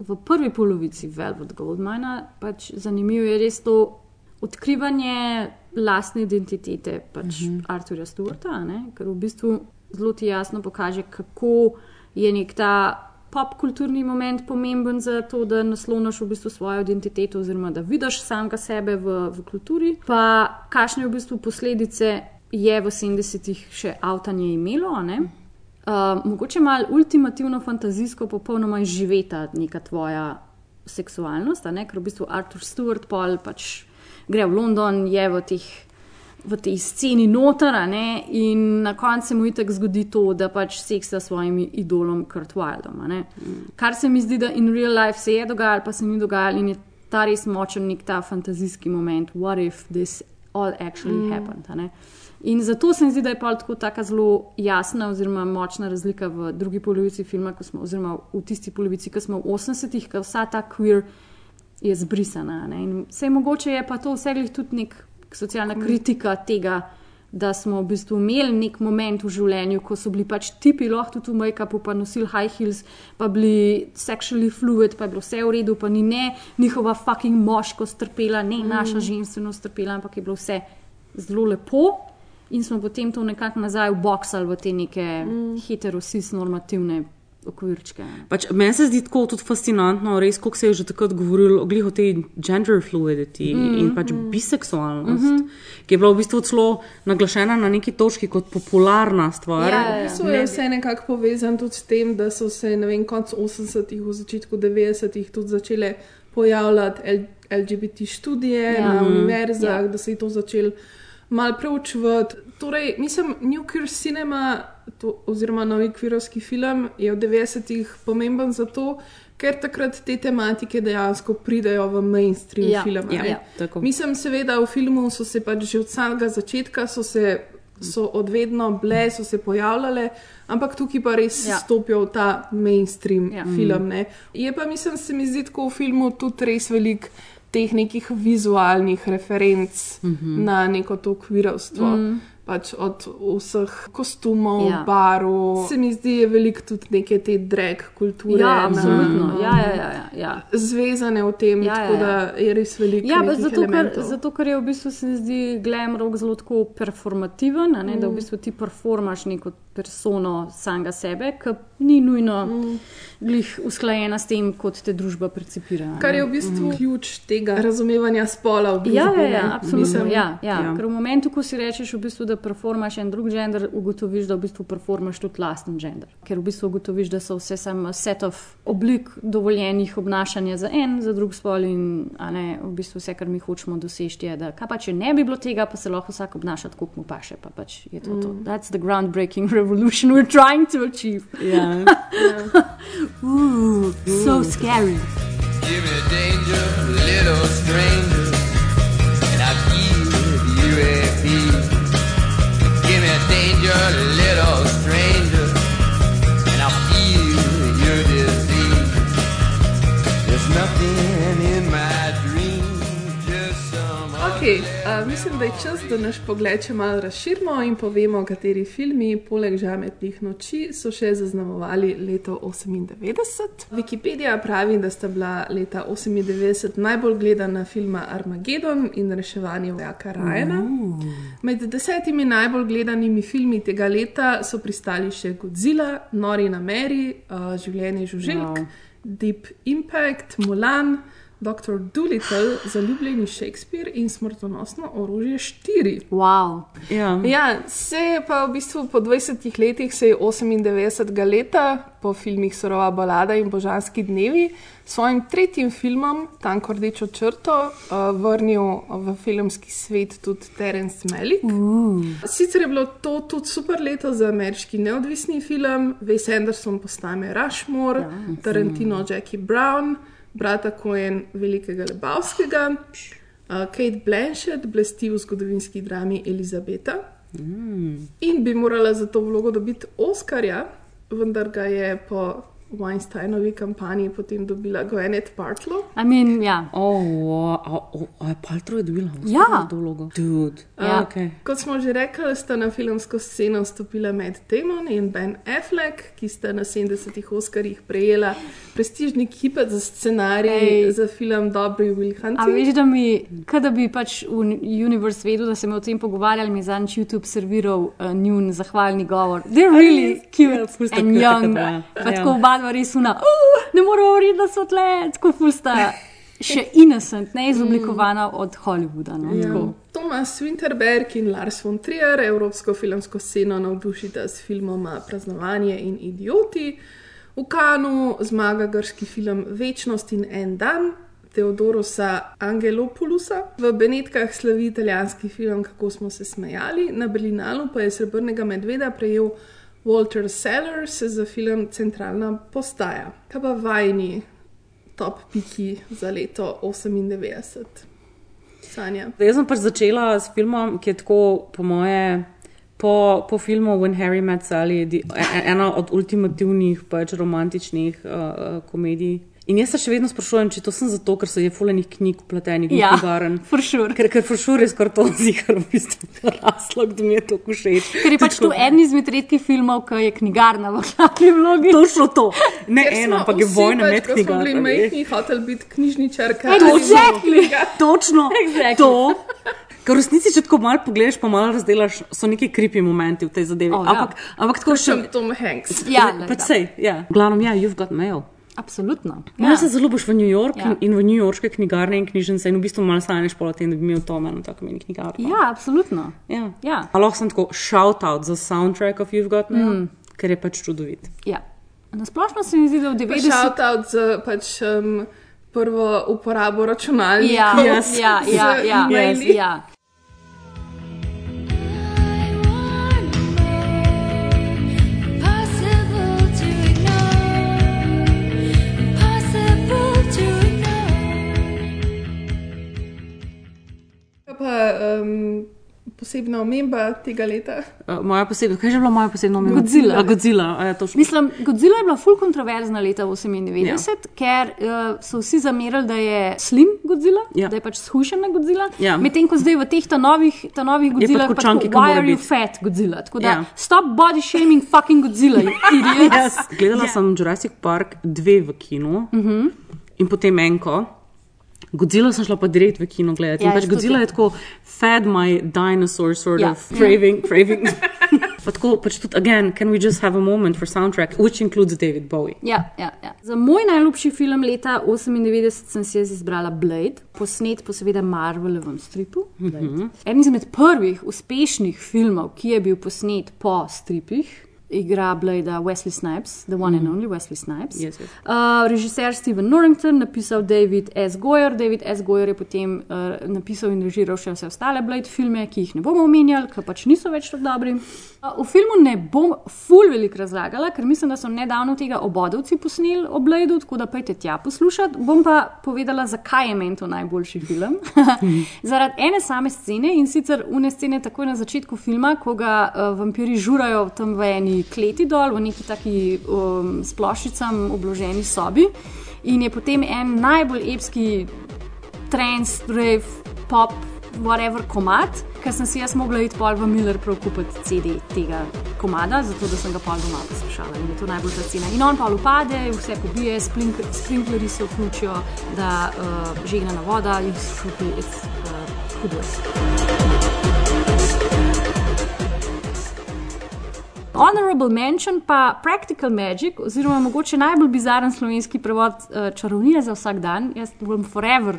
V prvi polovici Velvet Goldmina pač zanimivo je res to odkrivanje lastne identitete pač mm -hmm. Arturja Stewarta, ne? ker v bistvu zelo ti jasno pokaže, kako je nek ta popkulturni moment pomemben za to, da nasloniš v bistvu svojo identiteto, oziroma da vidiš samega sebe v, v kulturi, pa kakšne v bistvu posledice je v 70-ih še avtanje imelo. Uh, mogoče malo ultimativno fantazijsko, popolnoma izživeta neka tvoja seksualnost, ne? ker v bistvu Arthur Stewart pol pač gre v London, je v teh v tej sceni notara ne? in na koncu mu itek zgodi to, da pač seksa s svojim idolom Kurt Wildom. Mm. Kar se mi zdi, da in real life se je dogajalo, pa se ni dogajalo in je ta res močen nek ta fantazijski moment, what if this all actually mm. happened. In zato se mi zdi, da je pa tako tako zelo jasna oziroma močna razlika v drugi polovici filma, smo, oziroma v tisti polovici, ki smo v 80-ih, ker vsa ta queer je zbrisana. Ne? In vse mogoče je pa to vse tudi nek socialna kritika tega, da smo v bistvu imeli nek moment v življenju, ko so bili pač tipi lahko tudi v make-upu, pa nosili high heels, pa bili sexually fluid, pa je bilo vse v redu, pa ni ne njihova fucking moškost trpela, ne mm. naša ženskost trpela, ampak je bilo vse zelo lepo. In smo potem to nekako nazaj v boksali v te neke mm. heterosis normativne okvirčke. Pač, meni se zdi tako tudi fascinantno, res, kako se je že takrat govorilo o tej gender fluidity mm, in pač mm. biseksualnost, mm -hmm. ki je bila v bistvu celo naglašena na neki točki kot popularna stvar. Ja, ja. So je vse nekako povezan tudi s tem, da so se ne vem, konc 80-ih, v začetku 90-ih tudi začele pojavljati LGBT študije ja. na univerzah, ja. da se je to začelo mal preučevati. Torej, mislim, New Queer Cinema to, oziroma novi kvirovski film je v 90-ih pomemben zato, ker takrat te tematike dejansko pridejo v mainstream ja, film. Ja, ja, Mislim, seveda, v filmu so se pač že od samega začetka, so se so odvedno bile, so se pojavljale, ampak tukaj pa res ja. stopijo v ta mainstream ja. film. Ne. Je pa, mislim, se mi zdi, tako v filmu tudi res velik. Teh nekih vizualnih referenc mm -hmm. na neko to kvirovstvo. Mm pač od vseh kostumov, ja. barov. Se mi zdi, da je veliko tudi neke te drag kulture. Ja, absolutno. Ja, ja, ja, ja, ja. Zvezane v tem, ja, tako ja, ja. da je res veliko. Ja, zato ker, zato, ker je v bistvu se mi zdi glam rock zelo performativen, ne, mm. da v bistvu ti performaš neko persono samega sebe, ki ni nujno. Mm glih usklajena s tem, kot te družba percipira. Kar je v bistvu mm. ključ tega razumevanja spola. V bistvu, ja, ja, ja, absolutno. Ja, ja. Ja. Ker v momentu, ko si rečeš, v bistvu, da performaš en drug gender, ugotoviš, da v bistvu performaš tudi lasten gender. Ker v bistvu ugotoviš, da so vse samo set of oblik dovoljenih obnašanja za en, za drug spol in ne, v bistvu vse, kar mi hočemo doseči, je, da kaj pa če ne bi bilo tega, pa se lahko vsak obnaša, kot mu paše. Pa pač je to, mm. to. That's the groundbreaking revolution we're trying to achieve. Yeah. yeah. Ooh, so scary. Give me danger, little stranger, and I feel you peace. Give me danger, little stranger, and I feel your disease. There's nothing Okay, uh, mislim, da je čas, da naš pogled še malo razširimo in povemo, kateri filmi, poleg žametnih noči, so še zaznamovali leto 98. Wikipedija pravi, da sta bila leta 98 najbolj gledana filma Armageddon in reševanje vojaka Rajana. Med desetimi najbolj gledanimi filmi tega leta so pristali še Godzilla, Nori na Meri, uh, Življenje žuželk, wow. Deep Impact, Mulan. Dr. Doolittle, zaljubljeni Shakespeare in smrtonosno orožje 4. Wow. Ja. Ja, se je pa v bistvu po 20 letih, se je 98 leta po filmih Sorova balada in Božanski dnevi, s svojim tretjim filmom, Tanko rdečo črto, uh, vrnil v filmski svet tudi Terence Malick. Uh. Sicer je bilo to tudi super leto za ameriški neodvisni film, Wes Anderson postane Rushmore, ja, Tarantino, Jackie Brown brata Cohen, velikega Lebavskega, uh, Kate Blanchett blesti v zgodovinski drami Elizabeta mm. in bi morala za to vlogo dobiti Oscarja, vendar ga je po Weinsteinovi kampanji potem dobila Gwyneth Paltrow. I mean, ja. Oh, wow. oh, oh, Paltrow je dobila Ja. to vlogo. Dude. Ja. Okay. Kot smo že rekli, sta na filmsko sceno vstopila Matt Damon in Ben Affleck, ki sta na 70-ih Oscarjih prejela prestižni kipec za scenarij Ej. za film Dobri Will A Hunting. veš, da mi, kaj da bi pač v Universe vedel, da se mi o tem pogovarjali, mi je zadnjič YouTube serviral uh, njun zahvalni govor. They're really cute sta and young. ja. Ja. tako oba dva res una, uh, ne moramo verjeti, da so tle, tako ful sta še innocent, ne izoblikovana od Hollywooda. No, Ja. tako. Thomas Winterberg in Lars von Trier evropsko filmsko sceno navdušita s filmoma Praznovanje in Idioti. V Kanu zmaga grški film Večnost in en dan. Teodorosa Angelopolusa, v Benetkah slavi italijanski film Kako smo se smejali, na Berlinalu pa je srebrnega medveda prejel Walter Sellers za film Centralna postaja. Kaj pa vajni top piki za leto 98? Sanja. Jaz sem pač začela s filmom, ki je tako, po moje, po, po filmu When Harry Met Sally, di, e- ena od ultimativnih pač romantičnih uh, komedij. In jaz se še vedno sprašujem, če to sem zato, ker se je fulenih knjig upletenih Ja, v for sure. Ker, ker for sure je skoraj to zihar v bistvu razlog, da mi je to všeč. Ker je pač to eden izmed redkih filmov, ki je knjigarna v glavni vlogi. Točno to. Ne Ker eno, ampak je vojna pač, med Ko smo bili knjigarnami. majhni, hotel biti knjižničarka. Exactly. Točno Exactly. to. Ker v resnici, če tako malo pogledaš, pa malo razdelaš, so neki kripi momenti v tej zadevi. Oh, ja. ampak, ampak tako še. Še Tom Hanks. Ja, pač sej, ja. Glavno, ja, you've got mail. Absolutno. Ja. Se zalobiš v New York Ja. ja. in v New Yorkske knjigarne in knjižnice in v bistvu malo sanješ po tem, da bi imel to eno tako mini knjigarno. Ja, absolutno. Ja. Ja. A lahko sem tako shout out za soundtrack of You've Got Mail, mm. ker je pač čudovit. Ja. Na splošno se mi zdi, da v 90 Shout out za pač, um, prvo uporabo računalnika. Ja, Yes. ja, ja, ja, e-maili. ja. Pa, um, posebna omemba tega leta. Uh, moja posebna, kaj je že bila moja posebna omemba? Godzilla. A, Godzilla, a, ja, točno. Mislim, Godzilla je bila ful kontroverzna leta 98, Ja. ker uh, so vsi zamerali, da je slim Godzilla, Ja. da je pač skušena Godzilla. Ja. Medtem ko zdaj v teh ta novih, ta novih Godzillah tako pač kot why are you biti." fat Godzilla? Tako da Ja. stop body shaming fucking Godzilla. Yes. Gledala yeah. sem Jurassic Park dve v kinu uh -huh. in potem enko. Godzilla sem šla pa direkt v kino gledati. Ja, Ja, pač jaz tudi. Godzilla je tako fed my dinosaur sort Ja. of craving. craving. pa tako pač tudi, again, can we just have a moment for soundtrack, which includes David Bowie. Ja, ja, ja. Za moj najljubši film leta 98 sem si jaz izbrala Blade, posnet po seveda Marvelovem stripu. Mm -hmm. En izmed prvih uspešnih filmov, ki je bil posnet po stripih. Igra Blade Wesley Snipes, the one mm. and only Wesley Snipes. Yes, yes. Uh, režiser Steven Norrington, napisal David S. Goyer. David S. Goyer je potem uh, napisal in režiral še vse ostale Blade filme, ki jih ne bomo omenjali, ker pač niso več tako dobri. V filmu ne bom ful veliko razlagala, ker mislim, da so nedavno tega obodovci posneli o Bladeu, tako da pejte tja poslušati. Bom pa povedala, zakaj je meni to najboljši film. Zaradi ene same scene in sicer une scene takoj na začetku filma, ko ga uh, vampiri žurajo tam v eni kleti dol, v neki taki um, splošicam obloženi sobi. In je potem en najbolj epski trance, rave, pop, whatever komat, ker sem si jaz mogla iti pol v Miller prav kupiti CD tega komada, zato da sem ga pol doma poslušala in je to najboljša cena. In on pa upade, vse pobije, sprinklerji se vključijo, da uh, žegnana voda in šupi, it's uh, hudo. Honorable mention pa Practical Magic, oziroma mogoče najbolj bizaren slovenski prevod uh, čarovnije za vsak dan. Jaz bom forever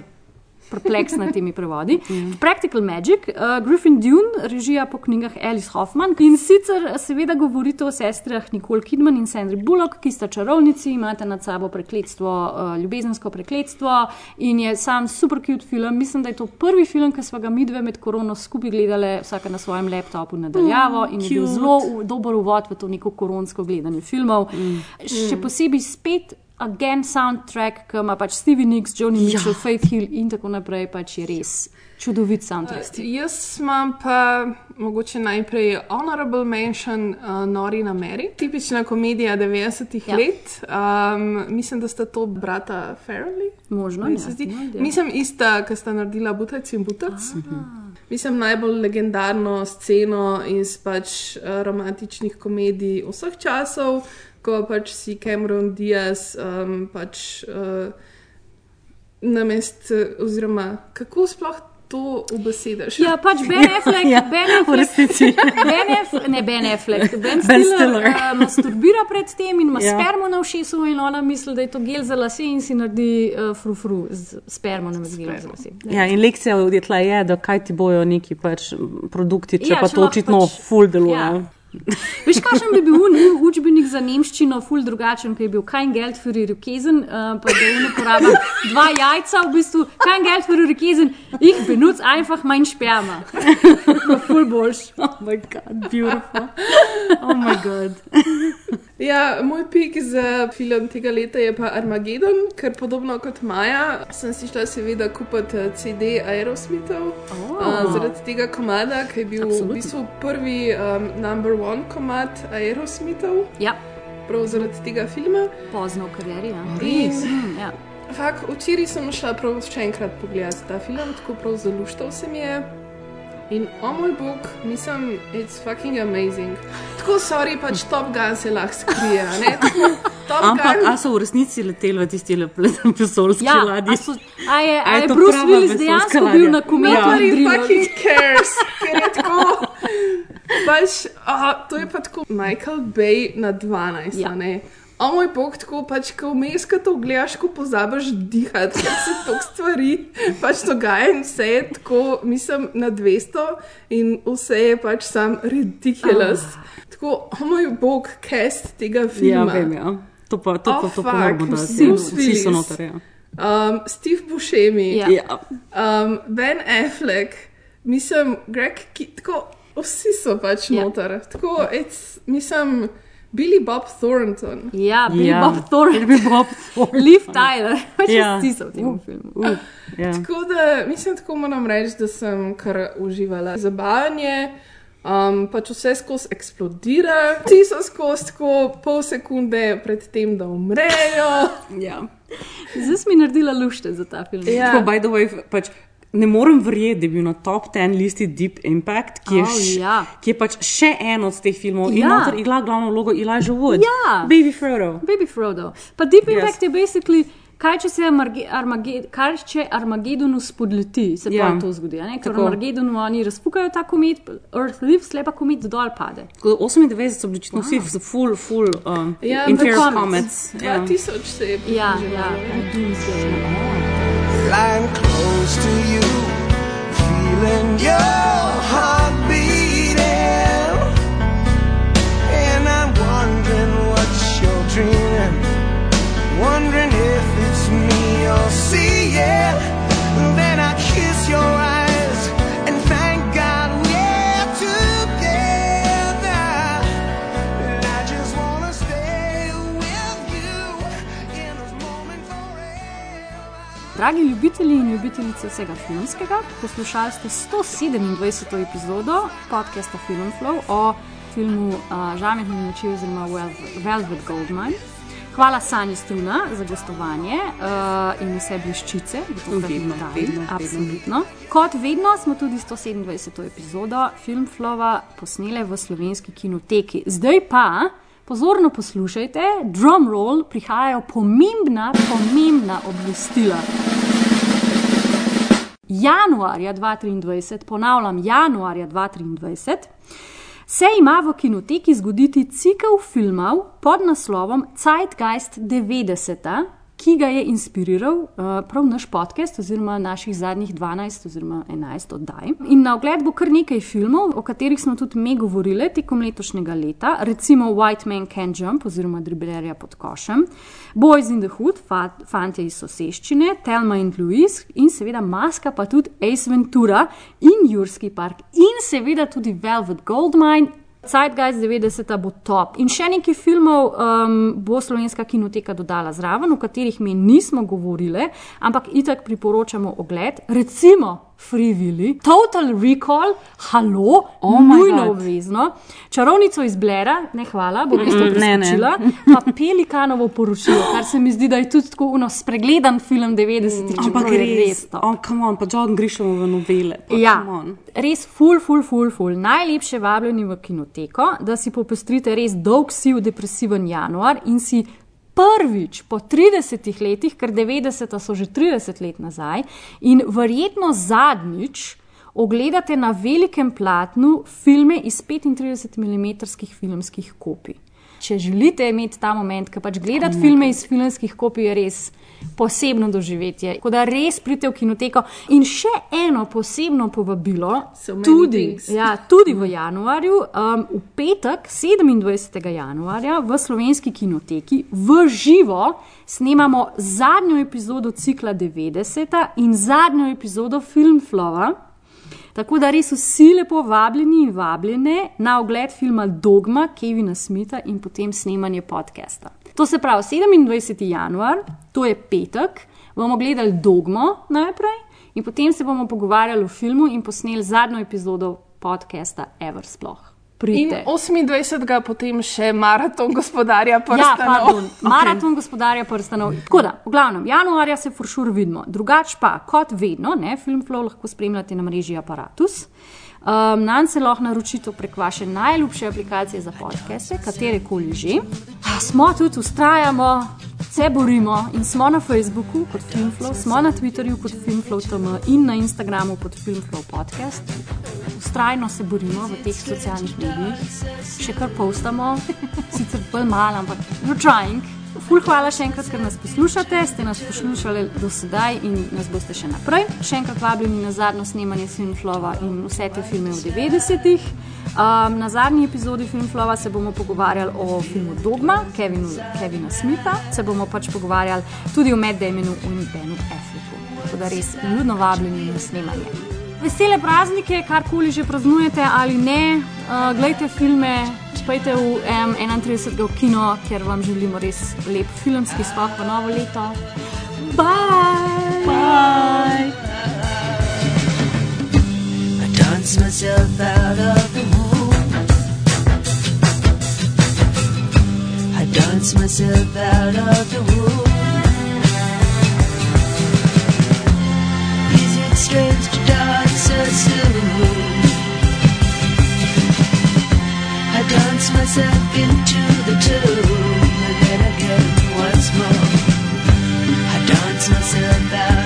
perpleks nad temi prevodi. Practical Magic, uh, Griffin Dune, režija po knjigah Alice Hoffman. In sicer seveda govorite o sestrah Nicole Kidman in Sandri Bullock, ki sta čarovnici, imate nad sabo prekletstvo, uh, ljubezensko prekletstvo in je sam super cute film. Mislim, da je to prvi film, ki smo ga mi dve med korono skupaj gledali, vsaka na svojem laptopu nadaljavo in je bil cute. zelo dober uvod v to neko koronsko gledanje filmov. Mm. Še posebej spet again soundtrack, ki ima pač Stevie Nicks, Johnny Ja. Mitchell, Faith Hill in tako naprej, pač je res čudovit soundtrack. Jaz imam pa mogoče najprej honorable mention uh, Nori na Meri, tipična komedija 90-ih Ja. let. Um, mislim, da sta to brata Farrelly. Možno, Meni ja. No. Mislim, ista, ki sta naredila Butac in Butac. Mislim, najbolj legendarno sceno iz pač uh, romantičnih komedij vseh časov, ko pač si Cameron Diaz um, pač uh, namest, oziroma kako sploh to ubesediš. Ja, pač Ben Affleck, Ja, Ben Affleck, ben Affleck, ne Ben Affleck, Ben, Ben Stiller, Stiller. uh, masturbira pred tem in ima Ja. ja. spermo na ušesu in ona misli, da je to gel za lase in si naredi uh, frufru z spermo na gelom za lase. Ja, in lekcija je tle je, da kaj ti bojo neki pač produkti, če Ja, ja, pa če to očitno pač- full deluje. ja. Veš, kakšen bi bil un- učbenik za nemščino, ful drugačen, ki je bil kein Geld für ihre Käsen, uh, pa da on uporablja dva jajca, v bistvu kein Geld für ihre Käsen, ich benutze einfach mein Sperma. ful boljš. Oh my god, beautiful. Oh my god. Ja, moj pik za film tega leta je pa Armageddon, ker podobno kot Maja sem si šla seveda kupiti eh, CD Aerosmithov. Oh. Uh, zaradi tega komada, ki je bil Absolutno. v bistvu prvi um, number one komad Aerosmithov, Ja, prav zaradi tega filma. pozno v karieri. Ja. Res? Mm, ja. Fak, včeraj sem šla prav še enkrat pogledati ta film, tako prav zaluštal se mi je. In o oh moj bog, mislim, it's fucking amazing. Tako sorry, pač Top Gun se lahko skrije, a Ampak, Gun. a so v resnici leteli v tisti vesoljski Ja, ladji? a, so, a je, A a je je to Bruce Willis dejansko ladja? bil na komediji? Nobody Drilo? fucking cares, ker je tako. Pač, a, to je pa tako Michael Bay na 12, Ja. ja. ne? O moj bog, tako pač, ko vmes, ko to gledaš, ko pozabiš dihati, ker se toliko stvari pač dogaja in vse je tako, mislim, na 200 in vse je pač sam ridiculous. Ah. Tako, o moj bog, cast tega Ja, filma. vem, ja. To pa, to Oh, pa, to pa fuck, moramo dati. vsi ja. So noter, ja. Um, Steve Buscemi, Ja. Ja. um, Ben Affleck, mislim, Greg, ki, tako, vsi so pač Ja. yeah. noter. Tako, it's, mislim, Billy Bob Thornton. Ja, Billy Ja. Bob Thornton, Bil bi Bob Thornton. Liv Tyler, pač Ja. vsi so v tem filmu. Uh, ja. Tako da, mislim, tako moram reči, da sem kar uživala. Zabavanje, um, pač vse skozi eksplodira, ti so skozi tako pol sekunde pred tem, da umrejo. ja. Zdaj si mi naredila lušte za ta film. Ja. Tako, by the way, pač, ne morem verjeti, da je bil na top 10 listi Deep Impact, ki je, Oh, ja. ki je pač še en od teh filmov in Ja. noter igra glavno vlogo Elijah Wood. Ja. Baby Frodo. Baby Frodo. Pa Deep Yes. Impact yes. je basically. Kaj če se Armage- Armage- kaj če Armagedonu spodleti, se Ja. pa to zgodi. a ne? Ker. Armagedonu oni razpukajo ta komet, Earth live, slepa komet dol pade. Tako da 98 so bili očitno vsi wow. full, full um, Ja, Interior ampak Comets. Ja. 2000 se je Ja, približalo, ja, ne. Doomsday. Lying close to you, feeling your Dragi ljubitelji in ljubitelice vsega filmskega, poslušali ste 127. epizodo podcasta Filmflow o filmu uh, Žametne noči oziroma Vel- Velvet Goldmine. Hvala Sanji Struna za gostovanje uh, in vse bleščice, da to Vedno, vedno. Absolutno. Kot vedno smo tudi 127. epizodo Filmflowa posnele v slovenski kinoteki. Zdaj pa pozorno poslušajte, drum roll, prihajajo pomembna, pomembna obvestila. Januarja 2023, ponavljam, januarja 2023, se ima v kinoteki zgoditi cikel filmov pod naslovom Zeitgeist 90, ki ga je inspiriral uh, prav naš podcast, oziroma naših zadnjih 12 oziroma 11 oddaj. In na ogled bo kar nekaj filmov, o katerih smo tudi mi govorili tekom letošnjega leta, recimo White Man Can Jump oziroma Driblerja pod košem, Boys in the Hood, fa fantje iz soseščine, Telma in Louise in seveda maska, pa tudi Ace Ventura in Jurski park in seveda tudi Velvet Goldmine Zeitgeist 90 bo top. In še nekaj filmov um, bo slovenska kinoteka dodala zraven, o katerih mi nismo govorili, ampak itak priporočamo ogled. Recimo Free Willy, Total Recall, Halo, Oh nujno God. obvezno, Čarovnico iz Blera, ne hvala, bom isto Mm, preskočila, pa Pelikanovo poročilo, kar se mi zdi, da je tudi tako uno spregledan film 90-ih, Ampak čeprav je res, res to. oh, come on, pa John Grisham v novele. pa Ja, come on. res ful, ful, ful, ful. Najlepše vabljeni v kinoteko, da si popestrite res dolg, siv, depresiven januar in si prvič po 30 letih, ker 90 so že 30 let nazaj, in verjetno zadnjič ogledate na velikem platnu filme iz 35 mm filmskih kopij. Če želite imeti ta moment, ki pač gledate my filme iz filmskih kopij, je res posebno doživetje. Tako da res pridite v kinoteko. In še eno posebno povabilo, So tudi, ja, tudi v januarju, um, v petek, 27. januarja, v slovenski kinoteki, v živo snemamo zadnjo epizodo cikla 90 in zadnjo epizodo Filmflova. Tako da res vsi lepo vabljeni in vabljene na ogled filma Dogma Kevina Smitha in potem snemanje podcasta. To se pravi 27. januar, to je petek, bomo gledali Dogmo najprej in potem se bomo pogovarjali o filmu in posneli zadnjo epizodo podcasta Ever sploh. In Pridite. 28. potem še maraton gospodarja Ja, prstanov. pardon, maraton gospodarja prstanov. Tako da, v glavnem, januarja se foršur vidimo. Drugač pa, kot vedno, ne, Filmflow lahko spremljate na mreži Apparatus. Um, Nam se lahko naročite prek vaše najljubše aplikacije za podcaste, katere koli že. Smo tudi, ustrajamo, se borimo in smo na Facebooku kot Filmflow, smo na Twitterju kot Filmflow.com in na Instagramu kot Filmflow Podcast. Ustrajno se borimo v teh socialnih medijih, še kar postamo, sicer bolj malo, ampak we're trying. Ful, hvala še enkrat, ker nas poslušate, ste nas poslušali do sedaj in nas boste še naprej. Še enkrat vabljeni na zadnjo snemanje Filmflova in vse te filme v 90-ih. Um, na zadnji epizodi Filmflova se bomo pogovarjali o filmu Dogma Kevinu, Kevina Smitha, se bomo pač pogovarjali tudi o Matt Damonu in Benu Afflecku. Tako da res ljudno vabljeni na snemanje. Vesele praznike, karkoli že praznujete ali ne, uh, gledajte filme, pojte v um, 31. v kino, ker vam želimo res lep filmski skok v novo leto. Bye! Bye! Dance myself out of the womb. I dance myself out of the womb. Is it strange to dance so soon? I dance myself into the tomb and then again once more. I dance myself